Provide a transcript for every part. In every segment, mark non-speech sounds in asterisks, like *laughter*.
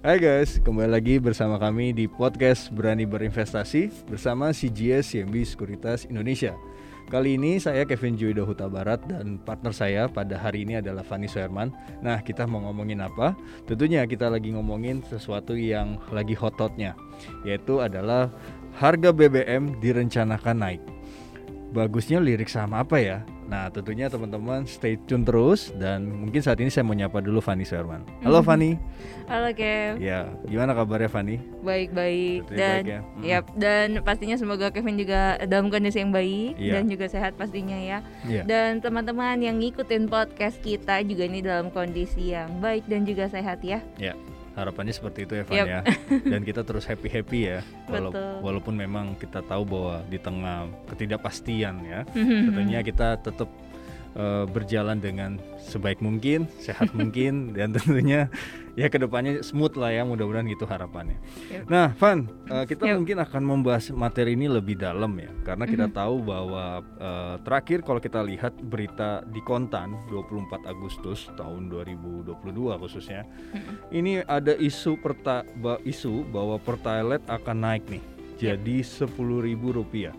Hai guys, kembali lagi bersama kami di podcast Berani Berinvestasi bersama CGS CMB Sekuritas Indonesia. Kali ini saya Kevin Juwido Huta Barat dan partner saya pada hari ini adalah Fanny Suherman. Nah, kita mau ngomongin apa? Tentunya kita lagi ngomongin sesuatu yang lagi hot-hotnya, yaitu adalah harga BBM direncanakan naik. Bagusnya lirik saham apa ya? Nah, tentunya teman-teman stay tune terus dan mungkin saat ini saya mau nyapa dulu Fanny Suherman. Halo Fanny. Halo Kev. Ya, gimana kabarnya Fanny? Baik-baik dan baik ya? Mm. yap, dan pastinya semoga Kevin juga dalam kondisi yang baik Iya. dan juga sehat pastinya ya. Iya. Dan teman-teman yang ngikutin podcast kita juga ini dalam kondisi yang baik dan juga sehat ya. Ya, harapannya seperti itu ya Van Yap. ya. *laughs* Dan kita terus happy happy ya, Betul. walaupun memang kita tahu bahwa di tengah ketidakpastian ya, tentunya kita tetap eh, berjalan dengan sebaik mungkin, sehat mungkin, *laughs* dan tentunya ya ke depannya smooth lah ya, mudah-mudahan gitu harapannya. Yap. Nah, Van, eh, kita Yap. mungkin akan membahas materi ini lebih dalam ya, karena kita tahu bahwa eh, terakhir kalau kita lihat berita di Kontan 24 Agustus tahun 2022 khususnya, ini ada isu perta isu bahwa pertalite akan naik nih, jadi Rp10.000 rupiah.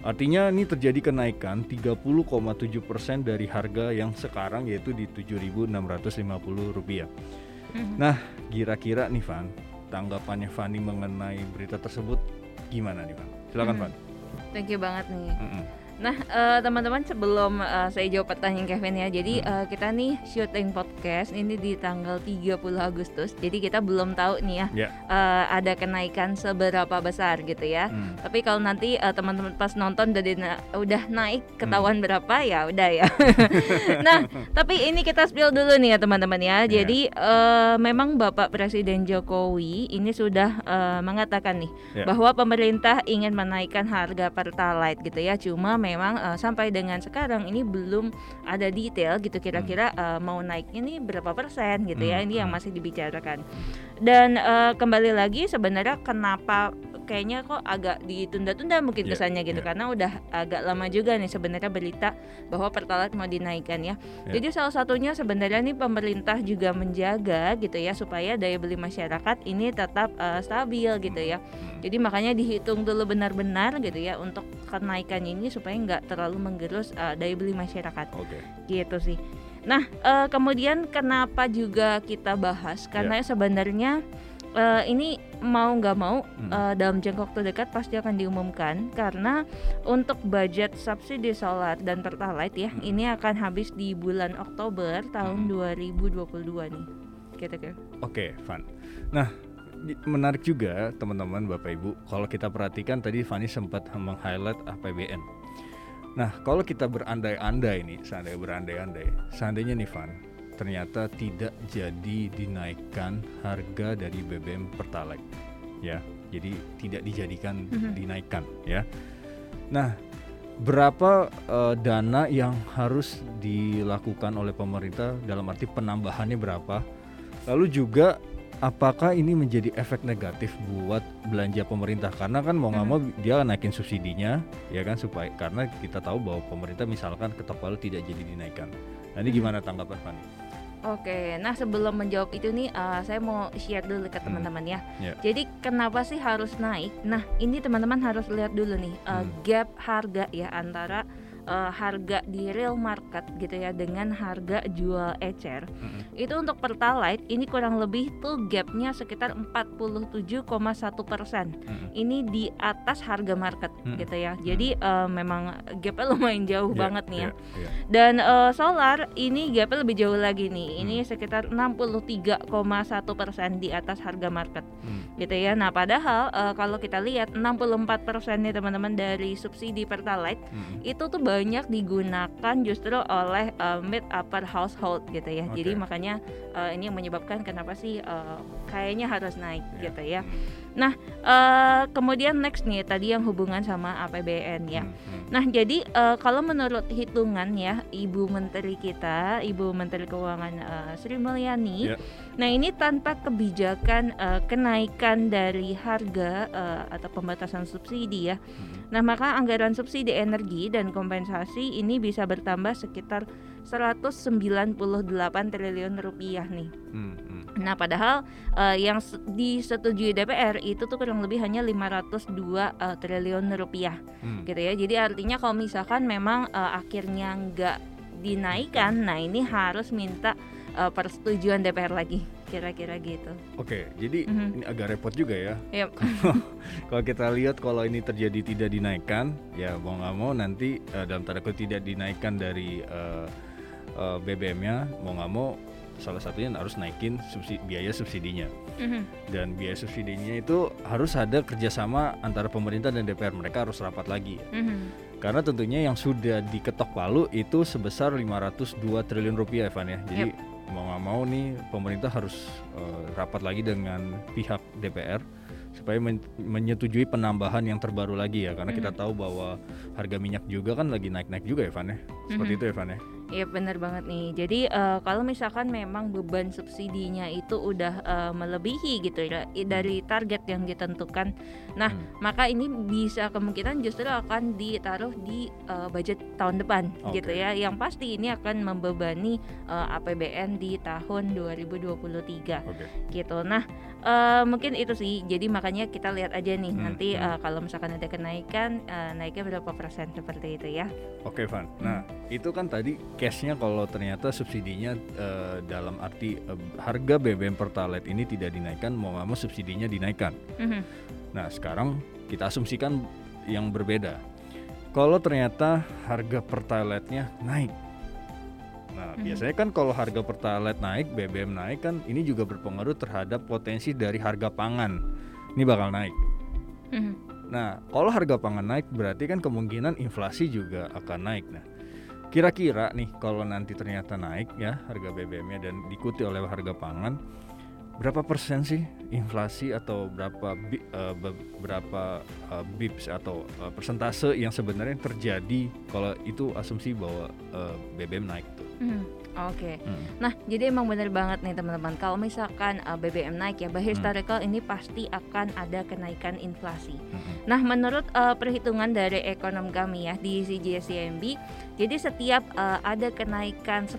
Artinya ini terjadi kenaikan 30,7% dari harga yang sekarang yaitu di Rp7.650 rupiah. Nah, kira-kira nih Van, tanggapannya Fani mengenai berita tersebut gimana nih Van? Silakan Mhm. Van. Thank you banget nih. Mm-mm. Nah, eh, teman-teman sebelum eh, saya jawab pertanyaan Kevin ya. Jadi Hmm. eh, kita nih syuting podcast ini di tanggal 30 Agustus. Jadi kita belum tahu nih ya Ya. eh, ada kenaikan seberapa besar gitu ya. Hmm. Tapi kalau nanti eh, teman-teman pas nonton udah dina- udah naik Hmm. ketahuan berapa ya udah ya. *laughs* nah, tapi ini kita spill dulu nih ya teman-teman ya. Iya. Jadi eh, memang Bapak Presiden Jokowi ini sudah eh, mengatakan nih Ya. bahwa pemerintah ingin menaikkan harga pertalite gitu ya. Cuma memang eh, sampai dengan sekarang ini belum ada detail gitu kira-kira eh, mau naiknya ini berapa persen gitu ya. Hmm, Ini yang hmm. masih dibicarakan. Dan eh, kembali lagi sebenarnya kenapa kayaknya kok agak ditunda-tunda mungkin Iya, kesannya gitu iya. karena udah agak lama juga nih sebenarnya berita bahwa pertalite mau dinaikkan ya. Iya. Jadi salah satunya sebenarnya nih pemerintah juga menjaga gitu ya supaya daya beli masyarakat ini tetap eh, stabil gitu ya. Hmm. Jadi makanya dihitung dulu benar-benar gitu ya untuk kenaikan ini supaya nggak terlalu menggerus eh, daya beli masyarakat Oke. gitu sih. Nah eh, kemudian kenapa juga kita bahas karena sebenarnya eh, ini mau nggak mau Hmm. eh, dalam jangka waktu dekat pasti akan diumumkan karena untuk budget subsidi solar dan pertalite ya Hmm. ini akan habis di bulan Oktober tahun Hmm. 2022 nih. Gitu kan. Oke, Van. Nah, menarik juga teman-teman Bapak Ibu kalau kita perhatikan tadi Fani sempat meng-highlight APBN. Nah, kalau kita berandai-andai nih, seandainya berandai-andai, seandainya nih Van, ternyata tidak jadi dinaikkan harga dari BBM Pertalite. Ya, jadi tidak dijadikan Mhm. dinaikkan ya. Nah, berapa eh, dana yang harus dilakukan oleh pemerintah dalam arti penambahannya berapa? Lalu juga apakah ini menjadi efek negatif buat belanja pemerintah? Karena kan mau nggak mau dia naikin subsidinya, ya kan supaya karena kita tahu bahwa pemerintah misalkan ketok palu tidak jadi dinaikkan. Nah ini gimana tanggapan Fani? Oke, nah sebelum menjawab itu nih, uh, saya mau share dulu ke Hmm, teman-teman ya. ya. Jadi kenapa sih harus naik? Nah ini teman-teman harus lihat dulu nih uh, Hmm. gap harga ya antara uh, harga di real market gitu ya dengan harga jual ecer. Mm-mm. Itu untuk pertalite ini kurang lebih tuh gapnya sekitar 47,1 persen. Mm-mm. Ini di atas harga market Hmm. gitu ya. Jadi uh, memang gapnya lumayan jauh Ya, banget nih ya. ya, ya. Dan eh, solar ini gapnya lebih jauh lagi nih. Ini Hmm. sekitar 63,1 persen di atas harga market, Hmm. gitu ya. Nah padahal eh, kalau kita lihat 64 persen nih teman-teman dari subsidi pertalite itu tuh banyak digunakan justru oleh eh, mid upper household gitu ya. Jadi Oke. makanya eh, ini yang menyebabkan kenapa sih eh, kayaknya harus naik Ya. gitu ya. Nah, uh, kemudian next nih tadi yang hubungan sama APBN ya. Hmm, hmm. Nah, jadi uh, kalau menurut hitungan ya Ibu Menteri kita, Ibu Menteri Keuangan uh, Sri Mulyani, yeah. nah ini tanpa kebijakan uh, kenaikan dari harga uh, atau pembatasan subsidi ya. Hmm. Nah, maka anggaran subsidi energi dan kompensasi ini bisa bertambah sekitar 198 triliun rupiah nih. Hmm, hmm. Nah, padahal uh, yang disetujui DPR itu tuh kurang lebih hanya 502 uh, eh, triliun rupiah, hmm. gitu ya. Jadi artinya kalau misalkan memang uh, akhirnya nggak dinaikkan, nah ini harus minta uh, persetujuan DPR lagi, kira-kira gitu. Oke, jadi mm -hmm. ini agak repot juga ya. *laughs* Yep. kalau kita lihat kalau ini terjadi tidak dinaikkan, ya mau nggak mau nanti uh, dalam tanda kutip tidak dinaikkan dari uh, uh, BBM-nya mau nggak mau salah satunya harus naikin subsidi, biaya subsidinya mm-hmm. dan biaya subsidinya itu harus ada kerjasama antara pemerintah dan DPR mereka harus rapat lagi mm-hmm. karena tentunya yang sudah diketok palu itu sebesar 502 triliun rupiah Evan ya jadi yep. mau nggak mau nih pemerintah harus uh, rapat lagi dengan pihak DPR supaya men menyetujui penambahan yang terbaru lagi ya karena mm -hmm. kita tahu bahwa harga minyak juga kan lagi naik-naik juga Evan ya seperti mm -hmm. itu Evan ya Iya benar banget nih. Jadi uh, kalau misalkan memang beban subsidinya itu udah uh, melebihi gitu ya dari target yang ditentukan, nah hmm. maka ini bisa kemungkinan justru akan ditaruh di uh, budget tahun depan okay. gitu ya. Yang pasti ini akan membebani uh, APBN di tahun 2023 okay. gitu. Nah uh, mungkin itu sih. Jadi makanya kita lihat aja nih hmm. nanti uh, kalau misalkan ada kenaikan uh, naiknya berapa persen seperti itu ya. Oke okay, Van. Nah hmm. itu kan tadi case-nya kalau ternyata subsidinya uh, dalam arti uh, harga BBM Pertalite ini tidak dinaikkan, mau nggak mau subsidinya dinaikkan. Mm-hmm. Nah sekarang kita asumsikan yang berbeda. Kalau ternyata harga Pertalite-nya naik, Nah, biasanya kan kalau harga Pertalite naik, BBM naik kan ini juga berpengaruh terhadap potensi dari harga pangan. Ini bakal naik. Nah, kalau harga pangan naik berarti kan kemungkinan inflasi juga akan naik. Nah, Kira-kira nih kalau nanti ternyata naik ya harga BBM-nya dan diikuti oleh harga pangan, berapa persen sih inflasi atau berapa bi, uh, berapa uh, bips atau uh, persentase yang sebenarnya terjadi kalau itu asumsi bahwa uh, BBM naik tuh? Hmm. Oke. Okay. Hmm. Nah, jadi emang benar banget nih teman-teman. Kalau misalkan uh, BBM naik ya, by historical hmm. ini pasti akan ada kenaikan inflasi. Hmm. Nah, menurut uh, perhitungan dari ekonom kami ya di CGSCMB, jadi setiap uh, ada kenaikan 10%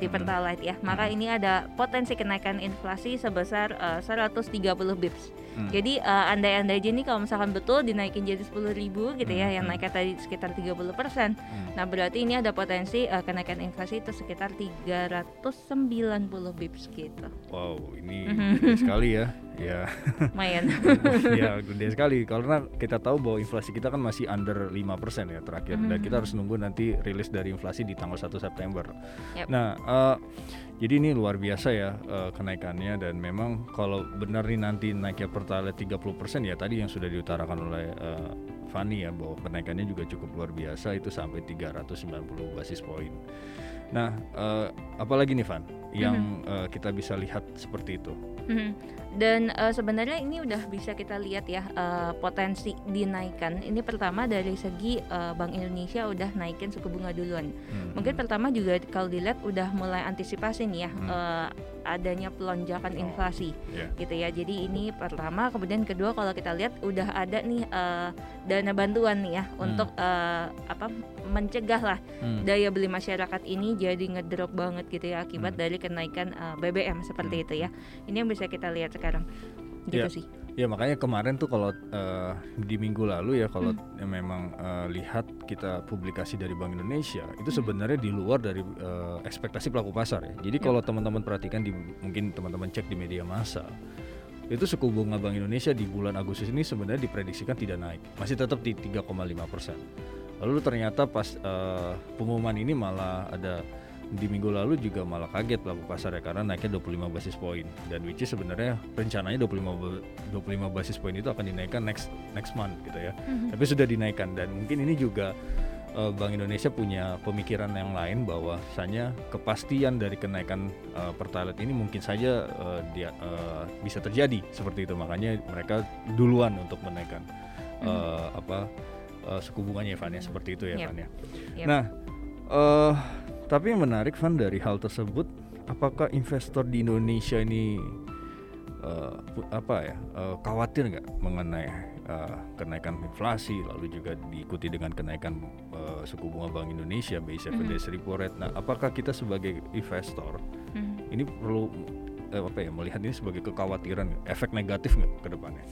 di hmm. Pertalite ya, maka hmm. ini ada potensi kenaikan inflasi sebesar uh, 130 bips. Hmm. Jadi uh, andai-andai aja nih kalau misalkan betul dinaikin jadi 10.000 gitu ya, hmm. yang naiknya tadi sekitar 30%. Hmm. Nah, berarti ini ada potensi uh, kenaikan inflasi itu sekitar sekitar 390 bips gitu. Wow, ini *laughs* mhm. gede sekali ya. Ya. Lumayan. *laughs* ya, gede sekali karena kita tahu bahwa inflasi kita kan masih under 5% ya terakhir mm -hmm. dan kita harus nunggu nanti rilis dari inflasi di tanggal 1 September. Yep. Nah, uh, jadi ini luar biasa ya uh, kenaikannya dan memang kalau benar nih nanti naiknya pertalite 30% ya tadi yang sudah diutarakan oleh uh, Fanny ya bahwa kenaikannya juga cukup luar biasa itu sampai 390 basis point. Nah, uh, apalagi nih Van yang mm -hmm. uh, kita bisa lihat seperti itu? Mm -hmm. Dan uh, sebenarnya ini udah bisa kita lihat ya uh, potensi dinaikkan. Ini pertama dari segi uh, Bank Indonesia udah naikin suku bunga duluan. Mm -hmm. Mungkin pertama juga kalau dilihat udah mulai antisipasi nih ya. Mm -hmm. uh, adanya pelonjakan oh, inflasi yeah. gitu ya. Jadi ini pertama, kemudian kedua kalau kita lihat udah ada nih uh, dana bantuan nih ya hmm. untuk uh, apa mencegah lah hmm. daya beli masyarakat ini jadi ngedrop banget gitu ya akibat hmm. dari kenaikan uh, BBM seperti hmm. itu ya. Ini yang bisa kita lihat sekarang gitu yeah. sih. Ya makanya kemarin tuh kalau uh, di minggu lalu ya kalau hmm. ya memang uh, lihat kita publikasi dari Bank Indonesia itu hmm. sebenarnya di luar dari uh, ekspektasi pelaku pasar ya. Jadi ya. kalau teman-teman perhatikan di mungkin teman-teman cek di media massa itu suku bunga Bank Indonesia di bulan Agustus ini sebenarnya diprediksikan tidak naik, masih tetap di 3,5 persen. Lalu ternyata pas uh, pengumuman ini malah ada di minggu lalu juga malah kaget pelaku pasar ya karena naiknya 25 basis point dan which is sebenarnya rencananya 25 25 basis point itu akan dinaikkan next next month gitu ya. Mm-hmm. Tapi sudah dinaikkan dan mungkin ini juga uh, Bank Indonesia punya pemikiran yang lain bahwa bahwasanya kepastian dari kenaikan uh, pertalite ini mungkin saja uh, dia uh, bisa terjadi seperti itu makanya mereka duluan untuk menaikkan uh, hmm. apa uh, suku bunganya Evan ya seperti itu ya yep. Ya. Yep. Nah, uh, tapi yang menarik Van dari hal tersebut apakah investor di Indonesia ini uh, apa ya uh, khawatir nggak mengenai uh, kenaikan inflasi lalu juga diikuti dengan kenaikan uh, suku bunga Bank Indonesia BI 7 mm -hmm. repo rate. Nah, apakah kita sebagai investor mm -hmm. ini perlu eh, apa ya melihat ini sebagai kekhawatiran efek negatif nggak ke depannya?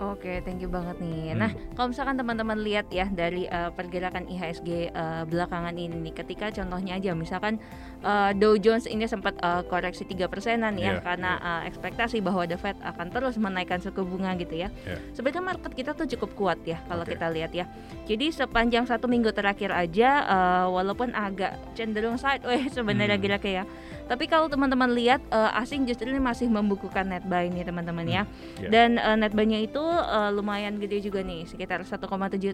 Oke, thank you banget nih. Hmm. Nah, kalau misalkan teman-teman lihat ya dari uh, pergerakan IHSG uh, belakangan ini nih, ketika contohnya aja misalkan uh, Dow Jones ini sempat uh, koreksi tiga persenan ya yeah, karena yeah. Uh, ekspektasi bahwa The Fed akan terus menaikkan suku bunga gitu ya. Yeah. Sebenarnya market kita tuh cukup kuat ya kalau okay. kita lihat ya. Jadi sepanjang satu minggu terakhir aja, uh, walaupun agak cenderung sideways *laughs* sebenarnya hmm. kira-kira ya tapi kalau teman-teman lihat uh, asing justru ini masih membukukan net buy nih teman-teman ya. Hmm, yeah. Dan uh, net buy-nya itu uh, lumayan gede juga nih, sekitar 1,7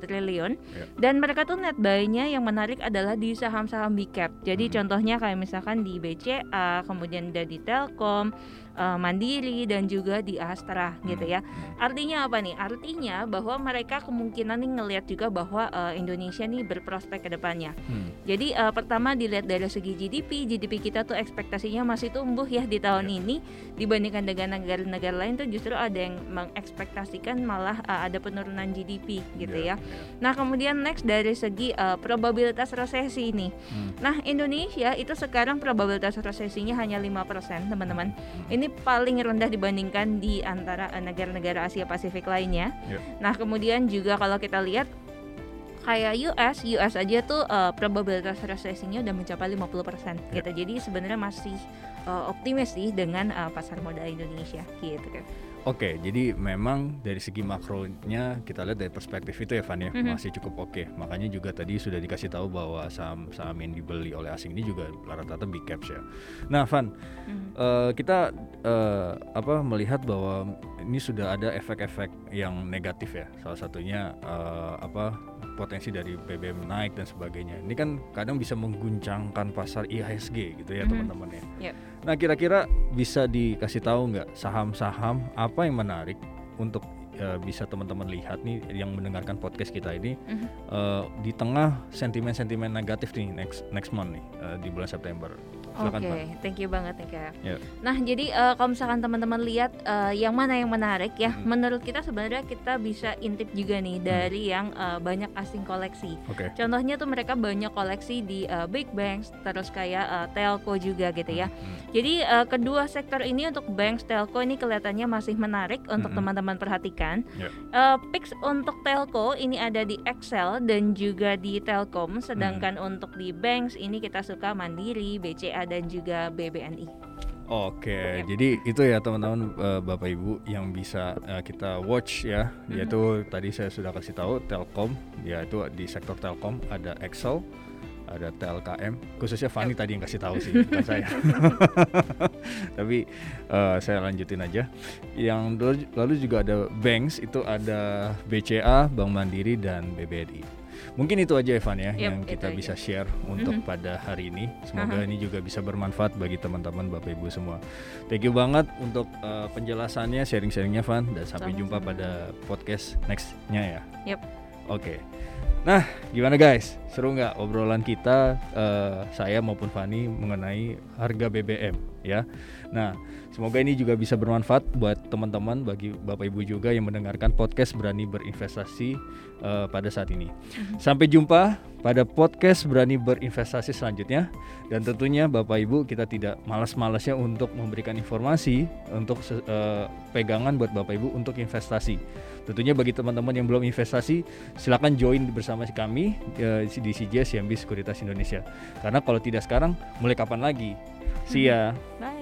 triliun. Yeah. Dan mereka tuh net buy-nya yang menarik adalah di saham-saham big cap. Jadi hmm. contohnya kayak misalkan di BCA, kemudian ada di Telkom, uh, Mandiri dan juga di Astra hmm. gitu ya. Artinya apa nih? Artinya bahwa mereka kemungkinan nih ngelihat juga bahwa uh, Indonesia nih berprospek ke depannya. Hmm. Jadi uh, pertama dilihat dari segi GDP, GDP kita tuh ekspektasinya masih tumbuh ya di tahun yeah. ini dibandingkan dengan negara-negara lain tuh justru ada yang mengekspektasikan malah uh, ada penurunan GDP gitu yeah. ya. Nah, kemudian next dari segi uh, probabilitas resesi ini. Hmm. Nah, Indonesia itu sekarang probabilitas resesinya hanya 5%, teman-teman. Hmm. Ini paling rendah dibandingkan di antara eh, negara-negara Asia Pasifik lainnya. Yeah. Nah, kemudian juga kalau kita lihat kayak US, US aja tuh uh, probabilitas resesinya udah mencapai 50% yeah. gitu. Jadi sebenarnya masih uh, optimis sih dengan uh, pasar modal Indonesia gitu kan. Oke, jadi memang dari segi makronya kita lihat dari perspektif itu ya Van ya mm-hmm. masih cukup oke. Makanya juga tadi sudah dikasih tahu bahwa saham-saham yang dibeli oleh asing ini juga rata-rata big caps ya. Nah Van, mm-hmm. uh, kita uh, apa melihat bahwa ini sudah ada efek-efek yang negatif ya. Salah satunya uh, apa potensi dari BBM naik dan sebagainya. Ini kan kadang bisa mengguncangkan pasar IHSG gitu ya mm-hmm. teman-teman ya. Yep. Nah kira-kira bisa dikasih tahu nggak saham-saham apa yang menarik untuk uh, bisa teman-teman lihat nih yang mendengarkan podcast kita ini mm-hmm. uh, di tengah sentimen-sentimen negatif nih next next month nih uh, di bulan September. Oke, okay, thank you banget nih Kak. Yeah. Nah, jadi uh, kalau misalkan teman-teman lihat uh, yang mana yang menarik ya, hmm. menurut kita sebenarnya kita bisa intip juga nih hmm. dari yang uh, banyak asing koleksi. Okay. Contohnya tuh mereka banyak koleksi di uh, big banks, terus kayak uh, telco juga gitu ya. Hmm. Jadi uh, kedua sektor ini untuk banks, telco ini kelihatannya masih menarik untuk hmm. teman-teman perhatikan. Yeah. Uh, picks untuk telco ini ada di Excel dan juga di Telkom, sedangkan hmm. untuk di banks ini kita suka Mandiri, BCA dan juga BBNI. Oke, yep. jadi itu ya teman-teman uh, Bapak Ibu yang bisa uh, kita watch ya, mm-hmm. yaitu tadi saya sudah kasih tahu Telkom, yaitu di sektor Telkom ada Excel, ada TLKM, khususnya Fani tadi yang kasih tahu sih, bukan saya. *laughs* Tapi uh, saya lanjutin aja. Yang lalu juga ada Banks itu ada BCA, Bank Mandiri dan BBNI. Mungkin itu aja Evan ya yep, yang kita bisa aja. share untuk mm -hmm. pada hari ini. Semoga uh -huh. ini juga bisa bermanfaat bagi teman-teman Bapak Ibu semua. Thank you banget untuk uh, penjelasannya, sharing-sharingnya Van dan sampai jumpa pada podcast nextnya ya. Yep. Oke. Okay. Nah, gimana guys? Seru nggak obrolan kita uh, saya maupun Fani mengenai harga BBM ya? Nah, Semoga ini juga bisa bermanfaat buat teman-teman bagi Bapak Ibu juga yang mendengarkan podcast Berani Berinvestasi uh, pada saat ini. Mhm. Sampai jumpa pada podcast Berani Berinvestasi selanjutnya dan tentunya Bapak Ibu kita tidak malas-malasnya untuk memberikan informasi untuk uh, pegangan buat Bapak Ibu untuk investasi. Tentunya bagi teman-teman yang belum investasi silakan join bersama kami uh, di CJ CMB Sekuritas Indonesia. Karena kalau tidak sekarang mulai kapan lagi? See ya. Bye.